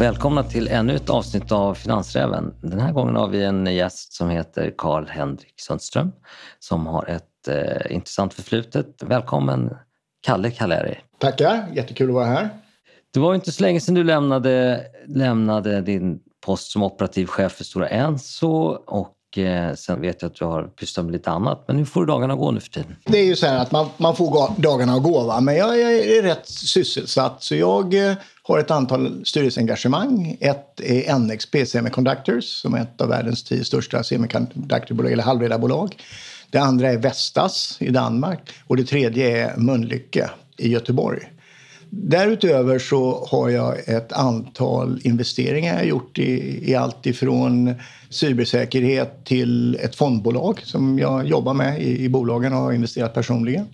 Välkomna till ännu ett avsnitt av Finansräven. Den här gången har vi en gäst som heter Karl-Henrik Sundström som har ett eh, intressant förflutet. Välkommen Kalle Kalleri. Tackar, jättekul att vara här. Det var inte så länge sedan du lämnade, lämnade din post som operativ chef för Stora Enso och eh, sen vet jag att du har pysslat med lite annat. Men hur får du dagarna gå nu för tiden? Det är ju så här att man, man får dagarna att gå, va? men jag, jag är rätt sysselsatt. Så jag eh, har ett antal styrelseengagemang. Ett är NXP Semiconductors som är ett av världens tio största semiconductorbolag, eller halvledarbolag. Det andra är Vestas i Danmark och det tredje är Mölnlycke i Göteborg. Därutöver så har jag ett antal investeringar jag gjort i, i allt ifrån cybersäkerhet till ett fondbolag som jag jobbar med i, i bolagen och har investerat personligen.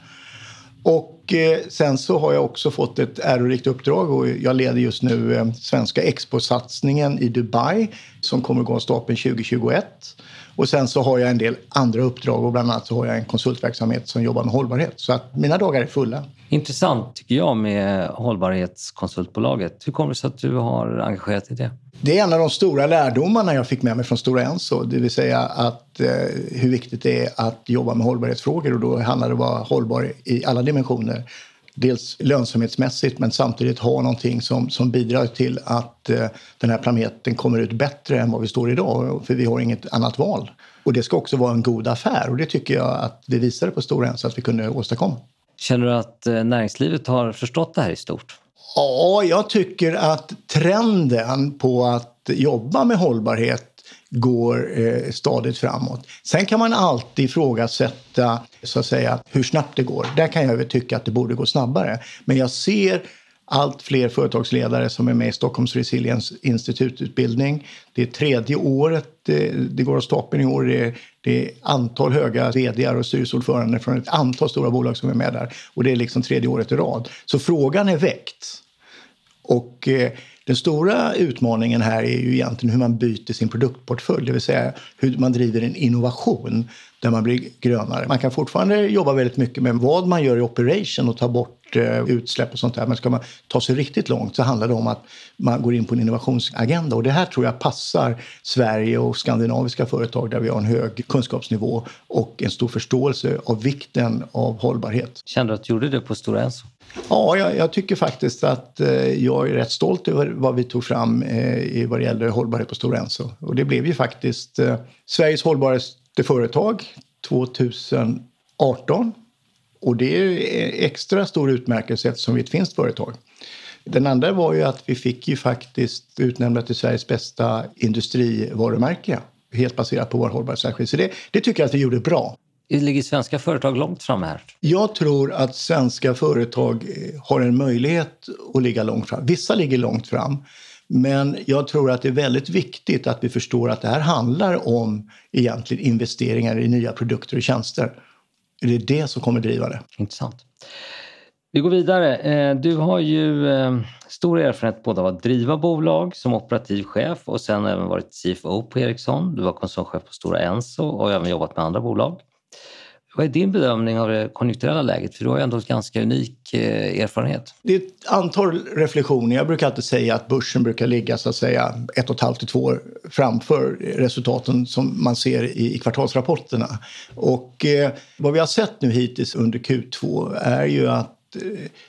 Och eh, sen så har jag också fått ett ärorikt uppdrag och jag leder just nu eh, svenska exposatsningen i Dubai som kommer att gå av stapeln 2021. Och sen så har jag en del andra uppdrag och bland annat så har jag en konsultverksamhet som jobbar med hållbarhet. Så att mina dagar är fulla. Intressant tycker jag med hållbarhetskonsultbolaget. Hur kommer det sig att du har engagerat dig i det? Det är en av de stora lärdomarna jag fick med mig från Stora Enso. Det vill säga att, eh, hur viktigt det är att jobba med hållbarhetsfrågor. Och då handlar det om att vara hållbar i alla dimensioner. Dels lönsamhetsmässigt men samtidigt ha någonting som, som bidrar till att eh, den här planeten kommer ut bättre än vad vi står idag. För vi har inget annat val. Och det ska också vara en god affär och det tycker jag att vi visade på Stora Enso att vi kunde åstadkomma. Känner du att eh, näringslivet har förstått det här i stort? Ja, jag tycker att trenden på att jobba med hållbarhet går eh, stadigt framåt. Sen kan man alltid ifrågasätta så att säga, hur snabbt det går. Där kan jag tycka att det borde gå snabbare. Men jag ser allt fler företagsledare som är med i Stockholms Resilience Institututbildning. Det är tredje året det, det går av stapeln i år. Det är, det är antal höga vd och styrelseordförande från ett antal stora bolag som är med där. Och det är liksom tredje året i rad. Så frågan är väckt. Och eh, den stora utmaningen här är ju egentligen hur man byter sin produktportfölj, det vill säga hur man driver en innovation där man blir grönare. Man kan fortfarande jobba väldigt mycket med vad man gör i operation och ta bort eh, utsläpp och sånt där. Men ska man ta sig riktigt långt så handlar det om att man går in på en innovationsagenda. Och det här tror jag passar Sverige och skandinaviska företag där vi har en hög kunskapsnivå och en stor förståelse av vikten av hållbarhet. Kände du att du gjorde det på Stora Enso? Ja, jag, jag, tycker faktiskt att eh, jag är rätt stolt över vad vi tog fram eh, i vad det gäller hållbarhet på Stora Enso. Och det blev ju faktiskt eh, Sveriges hållbaraste företag 2018. Och det är extra stor utmärkelse eftersom vi är ett finskt företag. Den andra var ju att vi fick ju faktiskt utnämna till Sveriges bästa industrivarumärke. Helt baserat på vår hållbarhetsstrategi. Så det, det tycker jag att vi gjorde bra. Ligger svenska företag långt fram här? Jag tror att svenska företag har en möjlighet att ligga långt fram. Vissa ligger långt fram. Men jag tror att det är väldigt viktigt att vi förstår att det här handlar om egentligen investeringar i nya produkter och tjänster. Det är det som kommer driva det. Intressant. Vi går vidare. Eh, du har ju eh, stor erfarenhet både av att driva bolag som operativ chef och sen även varit CFO på Ericsson. Du var koncernchef på Stora Enso och även jobbat med andra bolag. Vad är din bedömning av det konjunkturella läget? För du har ju ändå en ganska unik eh, erfarenhet. Det är ett antal reflektioner. Jag brukar alltid säga att börsen brukar ligga så att säga ett och ett halvt till två år framför resultaten som man ser i, i kvartalsrapporterna. Och eh, vad vi har sett nu hittills under Q2 är ju att eh,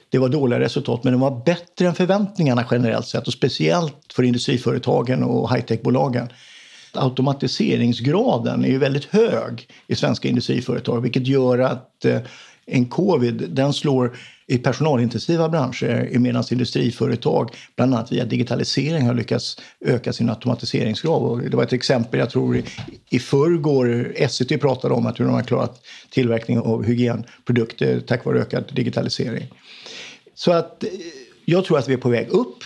det var dåliga resultat, men de var bättre än förväntningarna generellt sett och speciellt för industriföretagen och high-tech-bolagen automatiseringsgraden är ju väldigt hög i svenska industriföretag vilket gör att eh, en covid den slår i personalintensiva branscher medan industriföretag bland annat via digitalisering har lyckats öka sin automatiseringsgrad. Och det var ett exempel, jag tror i förrgår, SCT pratade om att hur de har klarat tillverkning av hygienprodukter tack vare ökad digitalisering. Så att eh, jag tror att vi är på väg upp.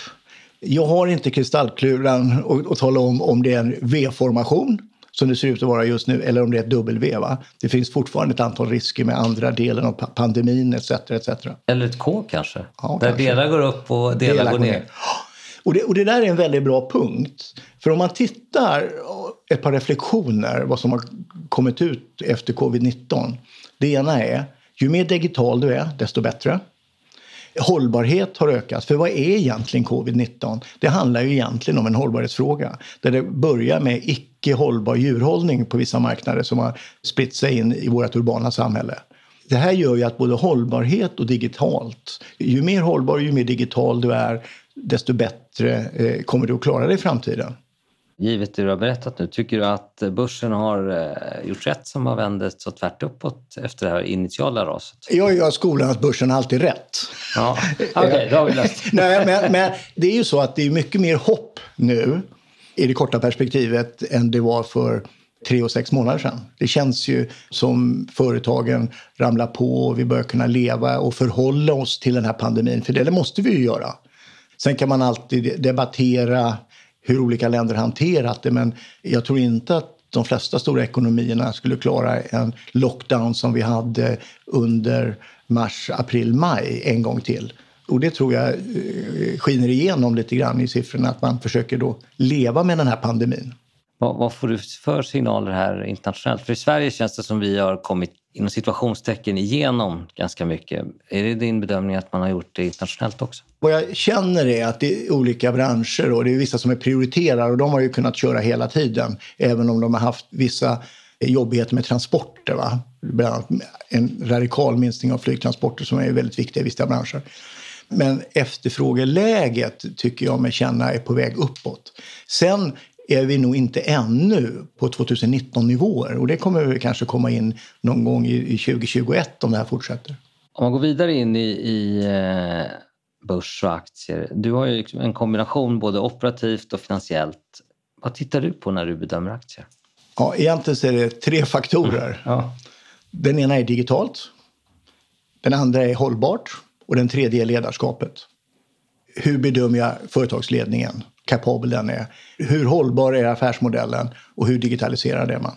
Jag har inte kristallkulan att tala om om det är en V-formation som det ser ut att vara just nu eller om det är ett W. Va? Det finns fortfarande ett antal risker med andra delen av pandemin etc. etc. Eller ett K kanske? Ja, Där kanske. delar går upp och delar, delar går ner. ner. Och det, och det där är en väldigt bra punkt. För om man tittar ett par reflektioner vad som har kommit ut efter covid-19. Det ena är ju mer digital du är, desto bättre. Hållbarhet har ökat. För vad är egentligen covid-19? Det handlar ju egentligen om en hållbarhetsfråga. Där det börjar med icke hållbar djurhållning på vissa marknader som har spritt sig in i vårt urbana samhälle. Det här gör ju att både hållbarhet och digitalt, ju mer hållbar och ju mer digital du är, desto bättre eh, kommer du att klara dig i framtiden. Givet det du har berättat nu, tycker du att börsen har eh, gjort rätt som har vänt så tvärt uppåt efter det här initiala raset? Jag gör skolan att börsen alltid rätt. Ja, okej, okay, då har vi löst Nej, men, men det är ju så att det är mycket mer hopp nu i det korta perspektivet än det var för tre och sex månader sedan. Det känns ju som företagen ramlar på och vi börjar kunna leva och förhålla oss till den här pandemin. För det, det måste vi ju göra. Sen kan man alltid debattera hur olika länder hanterat det men jag tror inte att de flesta stora ekonomierna skulle klara en lockdown som vi hade under mars, april, maj en gång till. Och det tror jag eh, skiner igenom lite grann i siffrorna att man försöker då leva med den här pandemin. Vad, vad, får du för signaler här internationellt? För i Sverige känns det som vi har kommit inom situationstecken igenom ganska mycket. Är det din bedömning att man har gjort det internationellt också? Vad jag känner är att det är olika branscher och det är vissa som är prioriterade och de har ju kunnat köra hela tiden även om de har haft vissa jobbigheter med transporter. Va? Bland annat en radikal minskning av flygtransporter som är väldigt viktiga i vissa branscher. Men efterfrågeläget tycker jag mig känna är på väg uppåt. Sen är vi nog inte ännu på 2019-nivåer och det kommer vi kanske komma in någon gång i 2021 om det här fortsätter. Om man går vidare in i, i eh, börs och aktier. Du har ju liksom en kombination både operativt och finansiellt. Vad tittar du på när du bedömer aktier? Ja, egentligen så är det tre faktorer. Mm. Ja. Den ena är digitalt. Den andra är hållbart och den tredje är ledarskapet. Hur bedömer jag företagsledningen? Kapabel den är. Hur hållbar är affärsmodellen och hur digitaliserad är man?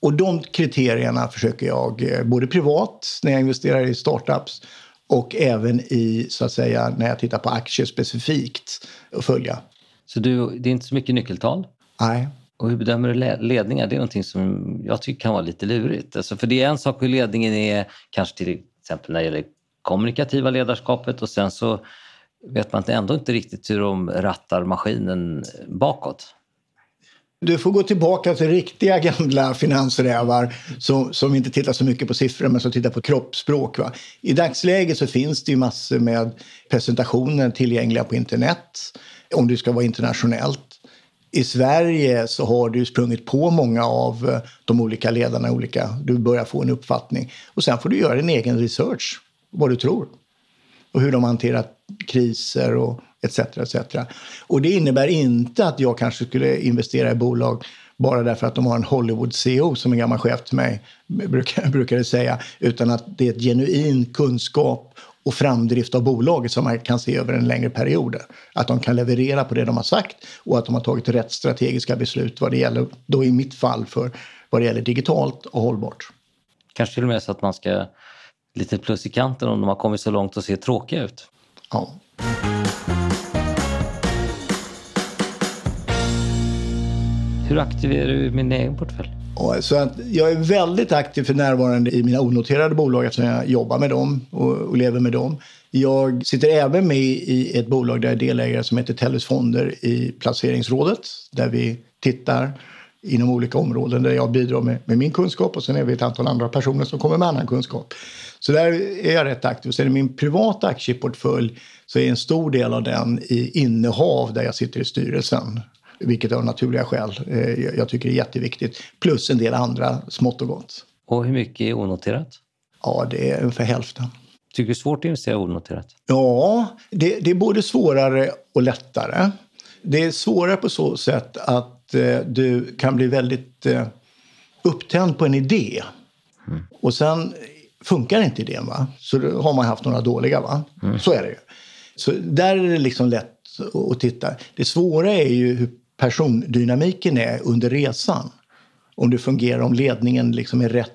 Och de kriterierna försöker jag eh, både privat när jag investerar i startups och även i, så att säga, när jag tittar på aktier specifikt att följa. Så du, det är inte så mycket nyckeltal? Nej. Och hur bedömer du ledningar? Det är någonting som jag tycker kan vara lite lurigt. Alltså för det är en sak hur ledningen är, kanske till exempel när det gäller kommunikativa ledarskapet och sen så vet man ändå inte riktigt hur de rattar maskinen bakåt. Du får gå tillbaka till riktiga gamla finansrävar som, som inte tittar så mycket på siffror men som tittar på kroppsspråk. Va? I dagsläget så finns det ju massor med presentationer tillgängliga på internet om du ska vara internationellt. I Sverige så har du sprungit på många av eh, de olika ledarna. Olika, du börjar få en uppfattning. Och sen får du göra din egen research, vad du tror och hur de hanterat kriser och etc. etc. Och det innebär inte att jag kanske skulle investera i bolag bara därför att de har en Hollywood-CEO som en gammal chef till mig brukar, brukade säga, utan att det är ett genuin kunskap och framdrift av bolaget som man kan se över en längre period. Att de kan leverera på det de har sagt och att de har tagit rätt strategiska beslut vad det gäller, då i mitt fall, för vad det gäller digitalt och hållbart. Kanske till och med så att man ska lite plus i kanten om de har kommit så långt och ser tråkiga ut. Ja. Hur aktiv är du i min egen portfölj? Så att jag är väldigt aktiv för närvarande i mina onoterade bolag eftersom jag jobbar med dem och, och lever med dem. Jag sitter även med i ett bolag där jag är delägare som heter Tellus Fonder i placeringsrådet där vi tittar inom olika områden där jag bidrar med, med, min kunskap och sen är vi ett antal andra personer som kommer med annan kunskap. Så där är jag rätt aktiv. Sen i min privata aktieportfölj så är en stor del av den i innehav där jag sitter i styrelsen. Vilket av naturliga skäl eh, jag tycker är jätteviktigt. Plus en del andra smått och gott. Och hur mycket är onoterat? Ja, det är ungefär hälften. Tycker du det är svårt att investera onoterat? Ja, det, det är både svårare och lättare. Det är svårare på så sätt att eh, du kan bli väldigt eh, upptänd på en idé. Mm. Och sen funkar inte idén, va? så har man haft några dåliga. Va? Mm. Så är det ju. Så där är det liksom lätt att titta. Det svåra är ju hur persondynamiken är under resan. Om det fungerar, om ledningen liksom är rätt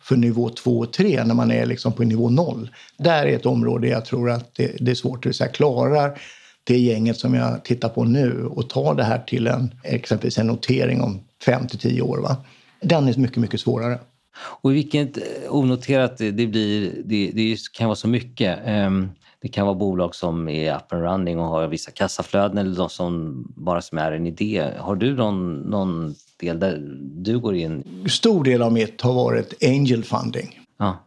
för nivå 2 och 3 när man är liksom på nivå 0. Där är ett område jag tror att det, det är svårt. att säga, klarar det gänget som jag tittar på nu och tar det här till en, exempelvis en notering om 5 till 10 år. Va? Den är mycket, mycket svårare. Och vilket onoterat det blir, det, det kan vara så mycket. Ehm, Det kan vara bolag som är up and running och har vissa kassaflöden eller de som bara som är en idé. Har du någon, någon del där du går in? Stor del av mitt har varit angel funding. Ja.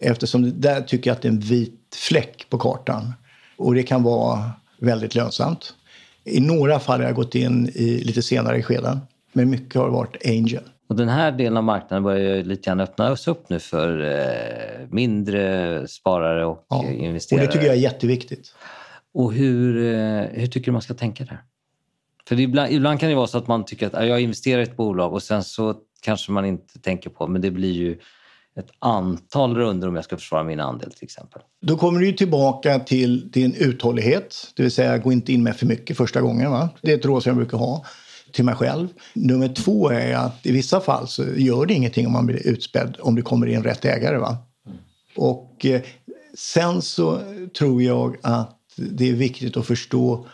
Eftersom där tycker jag att det är en vit fläck på kartan. Och det kan vara väldigt lönsamt. I några fall har jag gått in i lite senare skeden. Men mycket har varit angel. Och den här delen av marknaden börjar lite grann öppnas upp nu för eh, mindre sparare och ja, investerare. Och det tycker jag är jätteviktigt. Och hur, eh, hur tycker du man ska tänka där? För ibland, ibland, kan det vara så att man tycker att jag investerar i ett bolag och sen så kanske man inte tänker på, men det blir ju ett antal runder om jag ska försvara min andel till exempel. Då kommer du tillbaka till din uthållighet, det vill säga gå inte in med för mycket första gången. Va? Det är ett råd som jag brukar ha till mig själv. Nummer två är att i vissa fall så gör det ingenting om man blir utspädd om det kommer in rätt ägare. Va? Mm. Och eh, sen så tror jag att det är viktigt att förstå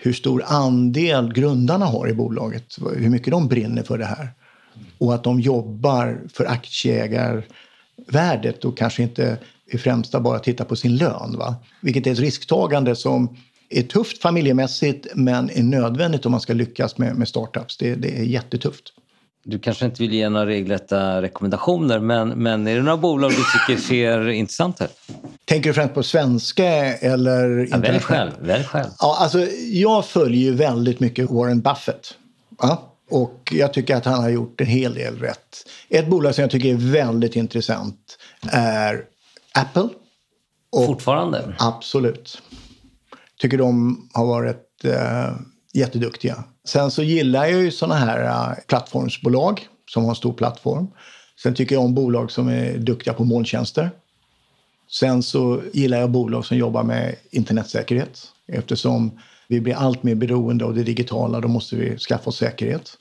hur stor andel grundarna har i bolaget. Hur mycket de brinner för det här. Och att de jobbar för aktieägarvärdet och kanske inte i främsta bara tittar på sin lön. Va? Vilket är ett risktagande som är tufft familjemässigt men är nödvändigt om man ska lyckas med, med startups. Det, det är jättetufft. Du kanske inte vill ge några regelrätta rekommendationer men, men är det några bolag du tycker ser intressanta ut? Tänker du främst på svenska eller ja, Välj själv. Välj själv. Ja, alltså, jag följer ju väldigt mycket Warren Buffett. Ja? Och jag tycker att han har gjort en hel del rätt. Ett bolag som jag tycker är väldigt intressant är Apple. Och Fortfarande? Absolut tycker de har varit eh, jätteduktiga. Sen så gillar jag ju såna här eh, plattformsbolag som har en stor plattform. Sen tycker jag om bolag som är duktiga på molntjänster. Sen så gillar jag bolag som jobbar med internetsäkerhet. Eftersom vi blir allt mer beroende av det digitala, då måste vi skaffa oss säkerhet.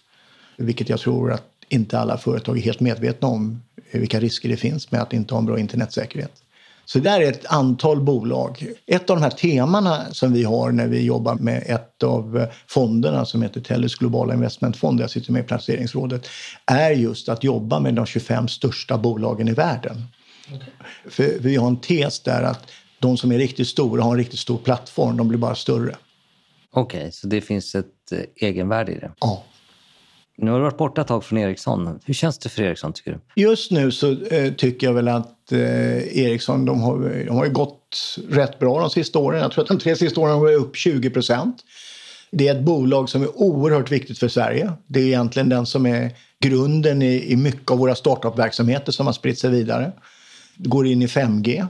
Vilket jag tror att inte alla företag är helt medvetna om eh, vilka risker det finns med att inte ha en bra internetsäkerhet. Så där är ett antal bolag. Ett av de här temana som vi har när vi jobbar med ett av fonderna som heter Tellus globala investmentfond, jag sitter med i placeringsrådet, är just att jobba med de 25 största bolagen i världen. Okay. För vi har en tes där att de som är riktigt stora har en riktigt stor plattform, de blir bara större. Okej, okay, så det finns ett eh, egenvärde i det? Ja. Nu har du varit borta ett tag från Ericsson. Hur känns det för Ericsson tycker du? Just nu så eh, tycker jag väl att eh, Ericsson de har, de har ju gått rätt bra de sista åren. Jag tror att de tre sista åren har gått upp 20 procent. Det är ett bolag som är oerhört viktigt för Sverige. Det är egentligen den som är grunden i, i mycket av våra startup-verksamheter som har spritt sig vidare. Det går in i 5G.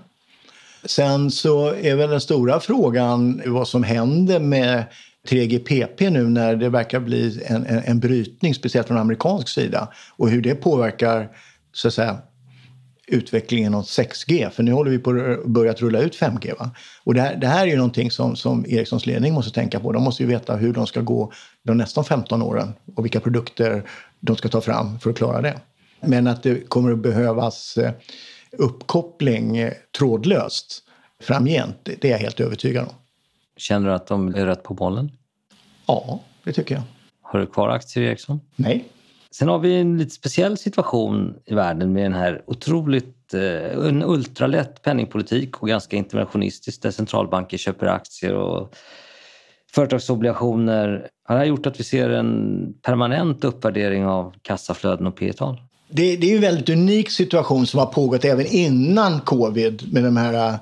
Sen så är väl den stora frågan vad som händer med 3GPP nu när det verkar bli en, en, en brytning, speciellt från amerikansk sida. Och hur det påverkar så att säga, utvecklingen av 6G. För nu håller vi på att börja rulla ut 5G. Va? Och det här, det här är ju någonting som, som Ericssons ledning måste tänka på. De måste ju veta hur de ska gå de nästa 15 åren och vilka produkter de ska ta fram för att klara det. Men att det kommer att behövas eh, uppkoppling eh, trådlöst framgent, det är jag helt övertygad om. Känner du att de är rätt på bollen? Ja, det tycker jag. Har du kvar aktier i Ericsson? Nej. Sen har vi en lite speciell situation i världen med den här otroligt eh, en ultralätt penningpolitik och ganska interventionistisk där centralbanker köper aktier och företagsobligationer. Har det här gjort att vi ser en permanent uppvärdering av kassaflöden och P tal det, det, är en väldigt unik situation som har pågått även innan covid med de här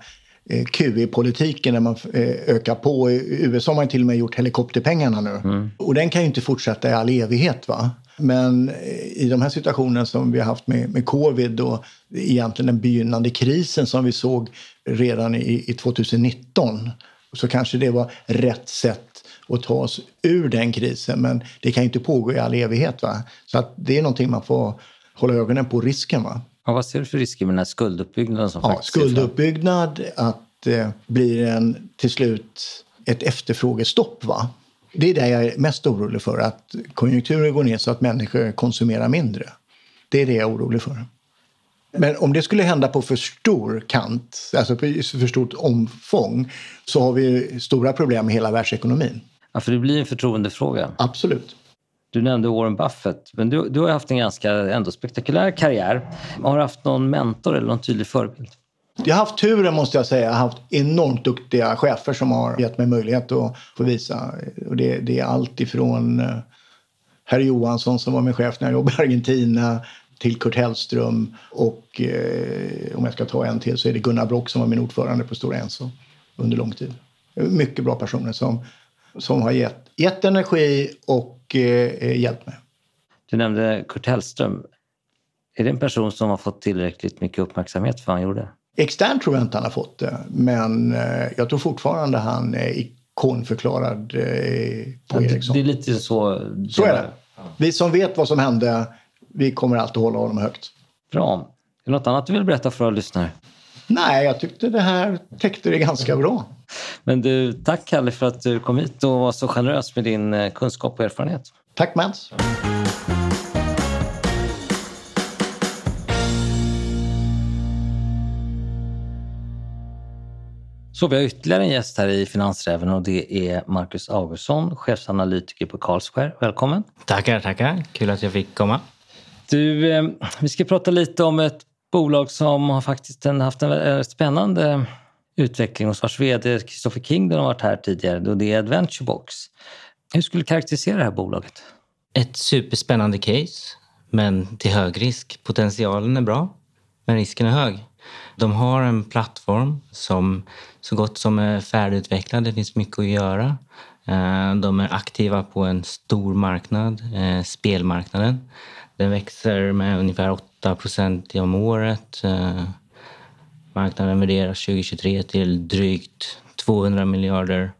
QE-politiken när man eh, ökar på. I USA har man till och med gjort helikopterpengarna nu. Mm. Och den kan ju inte fortsätta i all evighet. va? Men eh, i de här situationerna som vi har haft med, med covid och egentligen den begynnande krisen som vi såg redan i, i 2019 så kanske det var rätt sätt att ta oss ur den krisen. Men det kan ju inte pågå i all evighet. Va? Så att det är någonting man får hålla ögonen på, risken. Va? Ja, vad ser du för risker med den här skulduppbyggnaden? Som ja, skulduppbyggnad, att det eh, blir en, till slut ett efterfrågestopp. Va? Det är det jag är mest orolig för, att konjunkturen går ner så att människor konsumerar mindre. Det är det jag är orolig för. Men om det skulle hända på för stor kant, alltså på för stort omfång, så har vi stora problem med hela världsekonomin. Ja, för det blir en förtroendefråga. Absolut. Du nämnde Warren Buffett, men du, du har haft en ganska ändå spektakulär karriär. Har du haft någon mentor eller någon tydlig förebild? Jag har haft turen måste jag säga. Jag har haft enormt duktiga chefer som har gett mig möjlighet att få visa. Och det, det är allt ifrån eh, herr Johansson som var min chef när jag jobbade i Argentina till Kurt Hellström och eh, om jag ska ta en till så är det Gunnar Brock som var min ordförande på Stora Enso under lång tid. Mycket bra personer som, som har gett, gett energi och eh, hjälpt mig. Du nämnde Kurt Hellström. Är det en person som har fått tillräckligt mycket uppmärksamhet för vad han gjorde? Externt tror jag inte han har fått det, men eh, jag tror fortfarande han är ikonförklarad eh, på ja, Ericsson. Det är lite så. Så är det. Vi som vet vad som hände, vi kommer alltid hålla honom högt. Bra. Är det något annat du vill berätta för våra lyssnare? Nej, jag tyckte det här täckte det ganska bra. Men du, tack Kalle för att du kom hit och var så generös med din eh, kunskap och erfarenhet. Tack Mats. Så vi har ytterligare en gäst här i Finansräven och det är Marcus Augustsson, chefsanalytiker på Carlsquare. Välkommen! Tackar, tackar. Kul att jag fick komma. Du, eh, vi ska prata lite om ett bolag som har faktiskt haft en spännande utveckling och vars vd Christopher King har varit här tidigare och det är Adventurebox. Hur skulle du karaktärisera det här bolaget? Ett superspännande case, men till hög risk. Potentialen är bra, men risken är hög. De har en plattform som så gott som är färdigutvecklad. Det finns mycket att göra. Eh, de är aktiva på en stor marknad, eh, spelmarknaden. Den växer med ungefär 8 procent om året. Eh, marknaden värderas 2023 till drygt 200 miljarder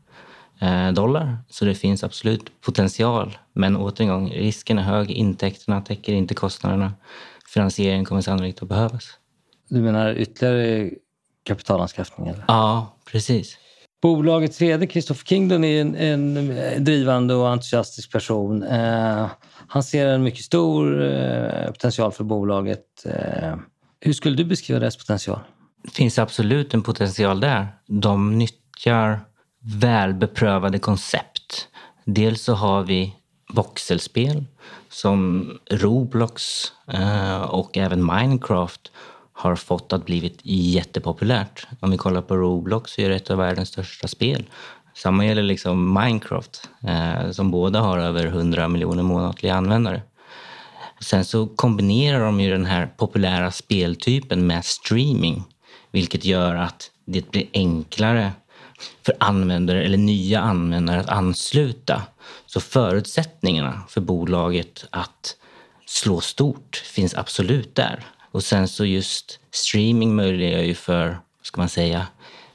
dollar. Så det finns absolut potential. Men återigen, risken är hög. Intäkterna täcker inte kostnaderna. Finansiering kommer sannolikt att behövas. Du menar ytterligare kapitalanskaffning? Eller? Ja, precis. Bolagets vd Christopher Kingdon är en, en, drivande och entusiastisk person. Eh, han ser en mycket stor eh, potential för bolaget. Eh, hur skulle du beskriva deras potential? Det finns absolut en potential där. De nyttjar välbeprövade koncept. Dels så har vi voxelspel som Roblox eh, och även Minecraft har fått att blivit jättepopulärt. Om vi kollar på Roblox så är det ett av världens största spel. Samma gäller liksom Minecraft eh, som båda har över 100 miljoner månatliga användare. Sen så kombinerar de ju den här populära speltypen med streaming vilket gör att det blir enklare för användare eller nya användare att ansluta. Så förutsättningarna för bolaget att slå stort finns absolut där. Och sen så just streaming möjliggör ju för, ska man säga,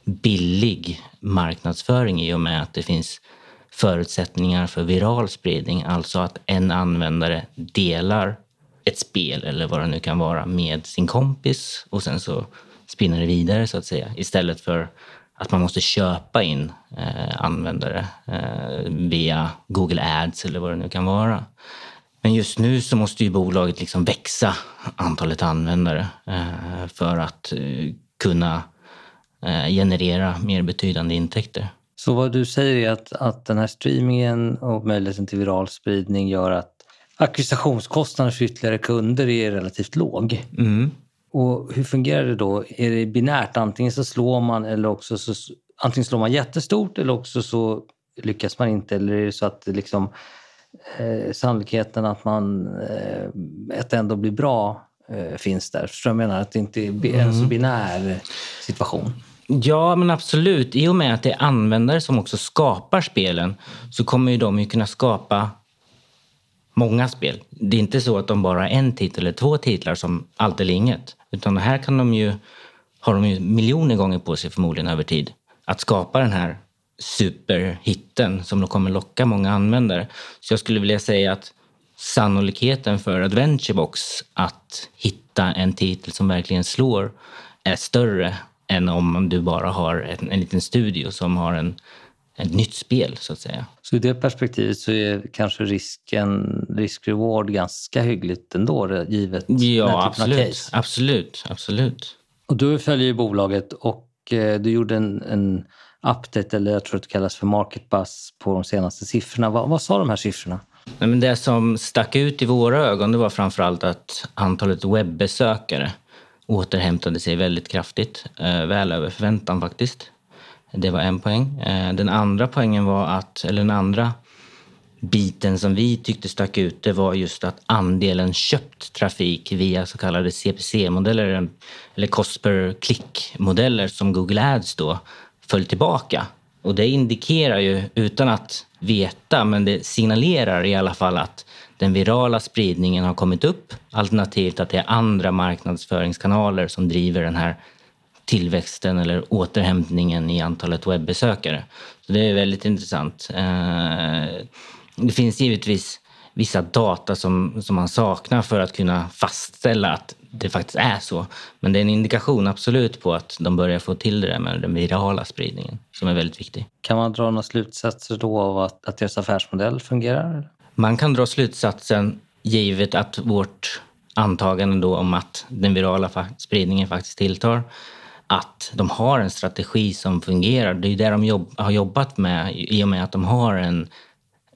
billig marknadsföring i och med att det finns förutsättningar för viral spridning. Alltså att en användare delar ett spel eller vad det nu kan vara med sin kompis och sen så spinner det vidare så att säga. Istället för att man måste köpa in eh, användare eh, via Google Ads eller vad det nu kan vara. Men just nu så måste ju bolaget liksom växa antalet användare eh, för att eh, kunna eh, generera mer betydande intäkter. Så vad du säger är att, att den här streamingen och möjligheten till viral spridning gör att ackvisitionskostnaden för ytterligare kunder är relativt låg. Mm. Och hur fungerar det då? Är det binärt? Antingen så slår man eller också så antingen slår man jättestort eller också så lyckas man inte. Eller är det så att det liksom eh, sannolikheten att man eh, att det ändå blir bra eh, finns där. Förstår du jag menar? Att det inte är en så mm. binär situation. Ja, men absolut. I och med att det är användare som också skapar spelen så kommer ju de ju kunna skapa många spel. Det är inte så att de bara har en titel eller två titlar som allt eller inget. Utan här kan de ju, har de ju miljoner gånger på sig förmodligen över tid att skapa den här superhitten som kommer locka många användare. Så jag skulle vilja säga att sannolikheten för Adventurebox att hitta en titel som verkligen slår är större än om du bara har en, en liten studio som har en, ett nytt spel, så att säga. Så i det perspektivet så är kanske risken, risk-reward ganska hyggligt ändå, givet Ja, absolut. Absolut, absolut. Och du följer ju bolaget och eh, du gjorde en, en update, eller jag tror att det kallas för market buzz, på de senaste siffrorna. Vad, vad sa de här siffrorna? Nej, men det som stack ut i våra ögon det var framförallt att antalet webbesökare återhämtade sig väldigt kraftigt, eh, väl över förväntan faktiskt. Det var en poäng. Eh, den andra poängen var att, eller den andra biten som vi tyckte stack ut, det var just att andelen köpt trafik via så kallade CPC-modeller, eller cost per click-modeller som Google Ads då, föll tillbaka. Och det indikerar ju, utan att veta, men det signalerar i alla fall att den virala spridningen har kommit upp, alternativt att det är andra marknadsföringskanaler som driver den här tillväxten eller återhämtningen i antalet webbesökare. Så det är väldigt intressant. Eh, det finns givetvis vissa data som, som man saknar för att kunna fastställa att det faktiskt är så. Men det är en indikation absolut på att de börjar få till det där med den virala spridningen som är väldigt viktig. Kan man dra några slutsatser då av att, att deras affärsmodell fungerar? Man kan dra slutsatsen givet att vårt antagande då om att den virala spridningen faktiskt tilltar att de har en strategi som fungerar. Det är det de jobb, har jobbat med i och med att de har en,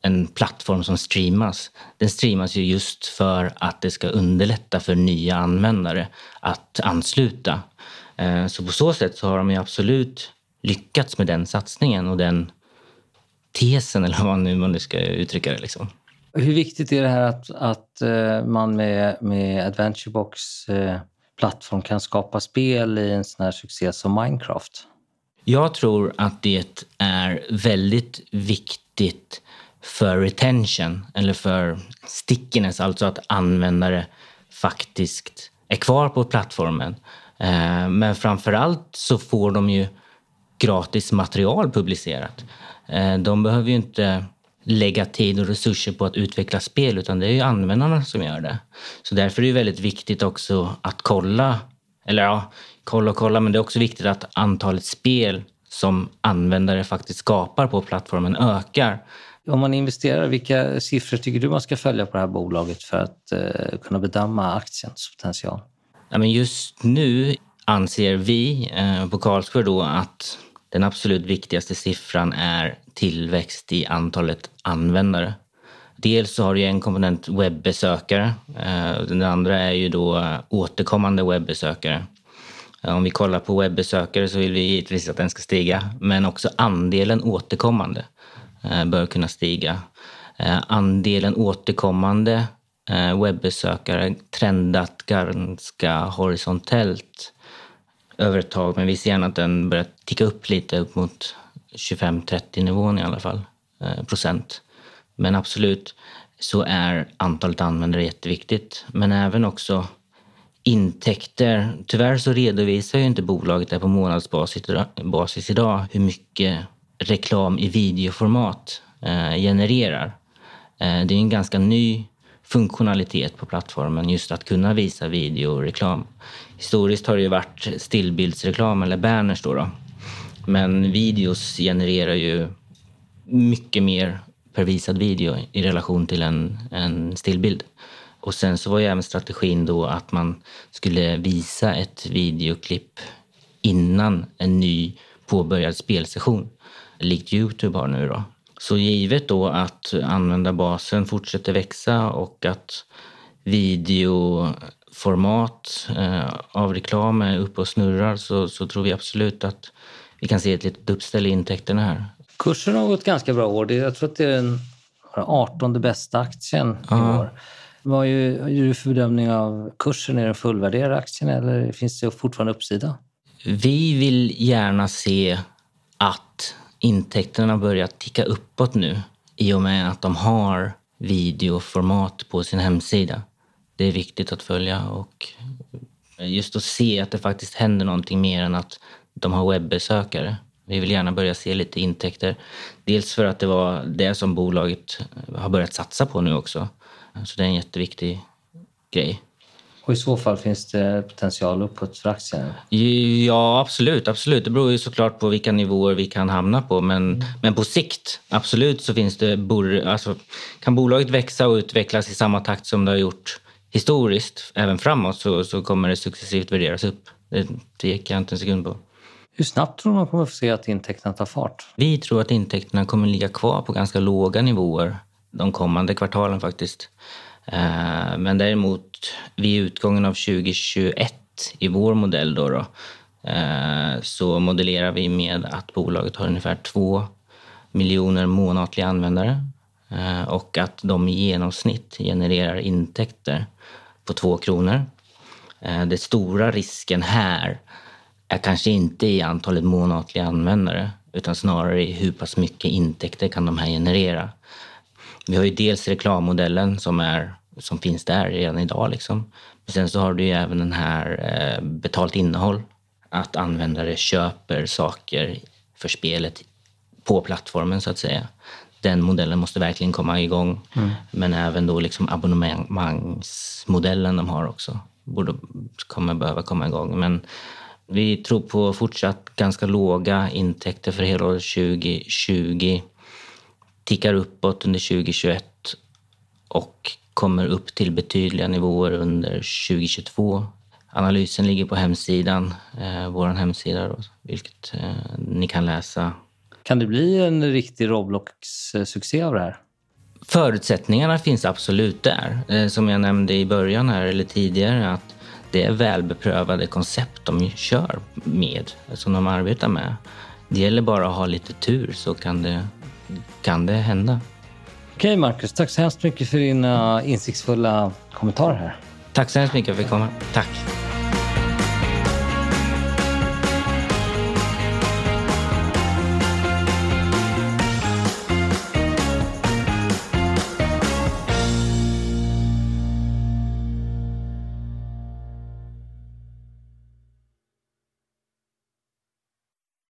en plattform som streamas. Den streamas ju just för att det ska underlätta för nya användare att ansluta. Eh, så på så sätt så har de ju absolut lyckats med den satsningen och den tesen, eller vad nu man ska uttrycka det. Liksom. Hur viktigt är det här att, att eh, man med, med AdventureBox eh, plattform kan skapa spel i en sån här succé som Minecraft? Jag tror att det är väldigt viktigt för retention eller för stickiness, alltså att användare faktiskt är kvar på plattformen. Eh, men framför allt så får de ju gratis material publicerat. Eh, de behöver ju inte lägga tid och resurser på att utveckla spel utan det är ju användarna som gör det. Så därför är det väldigt viktigt också att kolla, eller ja, kolla och kolla, men det är också viktigt att antalet spel som användare faktiskt skapar på plattformen ökar. Om man investerar, vilka siffror tycker du man ska följa på det här bolaget för att eh, kunna bedöma aktiens potential? Ja, men just nu anser vi eh, på Karlsberg då att den absolut viktigaste siffran är tillväxt i antalet användare. Dels så har du en komponent webbesökare. Eh, den andra är ju då återkommande webbesökare. Om vi kollar på webbesökare så vill vi givetvis att den ska stiga, men också andelen återkommande Eh, bör kunna stiga. Eh, andelen återkommande eh, webbesökare trendat ganska horisontellt över ett tag, men vi ser gärna att den börjar ticka upp lite upp mot 25-30 nivån i alla fall, procent. Men absolut så är antalet användare jätteviktigt. Men även också intäkter. Tyvärr så redovisar ju inte bolaget det på månadsbasis idag hur mycket reklam i videoformat eh, genererar. Eh, det är en ganska ny funktionalitet på plattformen just att kunna visa videoreklam. Historiskt har det ju varit stillbildsreklam eller banners då, då men videos genererar ju mycket mer per visad video i relation till en, en stillbild. Och sen så var ju även strategin då att man skulle visa ett videoklipp innan en ny påbörjad spelsession, likt Youtube har nu då. Så givet då att användarbasen fortsätter växa och att videoformat eh, av reklam är uppe och snurrar så, så tror vi absolut att vi kan se ett litet uppställ i intäkterna här. Kursen har gått ganska bra år. Jag tror att det är den 18 bästa aktien i år. Vad gör du för bedömning av kursen? Är den fullvärderad aktien eller finns det fortfarande uppsida? Vi vill gärna se att intäkterna börjar ticka uppåt nu i och med att de har videoformat på sin hemsida. Det är viktigt att följa och just att se att det faktiskt händer någonting mer än att de har webbesökare. Vi vill gärna börja se lite intäkter. Dels för att det var det som bolaget har börjat satsa på nu också. Så det är en jätteviktig grej. Och i så fall finns det potential uppåt för aktien? Ja, absolut. absolut. Det beror ju såklart på vilka nivåer vi kan hamna på. Men, mm. men på sikt, absolut, så finns det... Alltså, kan bolaget växa och utvecklas i samma takt som det har gjort historiskt, även framåt, så, så kommer det successivt värderas upp. Det tvekar jag inte en sekund på. Hur snabbt tror man kommer att få se att intäkterna tar fart? Vi tror att intäkterna kommer att ligga kvar på ganska låga nivåer de kommande kvartalen faktiskt. Eh, men däremot vid utgången av 2021 i vår modell då, då eh, så modellerar vi med att bolaget har ungefär två miljoner månatliga användare eh, och att de i genomsnitt genererar intäkter på två kronor. Den stora risken här är kanske inte i antalet månatliga användare utan snarare i hur pass mycket intäkter kan de här generera. Vi har ju dels reklammodellen som, är, som finns där redan idag. Liksom. Men sen så har du ju även den här eh, betalt innehåll. Att användare köper saker för spelet på plattformen så att säga. Den modellen måste verkligen komma igång. Mm. Men även då liksom abonnemangsmodellen de har också borde, kommer behöva komma igång. Men vi tror på fortsatt ganska låga intäkter för helåret 2020. Tickar uppåt under 2021 och kommer upp till betydliga nivåer under 2022. Analysen ligger på hemsidan, eh, vår hemsida, då, vilket eh, ni kan läsa. Kan det bli en riktig Roblox-succé av det här? Förutsättningarna finns absolut där. Eh, som jag nämnde i början här, eller tidigare, att det är välbeprövade koncept de kör med, som de arbetar med. Det gäller bara att ha lite tur så kan det, kan det hända. Okej Marcus, tack så hemskt mycket för dina insiktsfulla kommentarer här. Tack så hemskt mycket för att jag fick komma. Tack.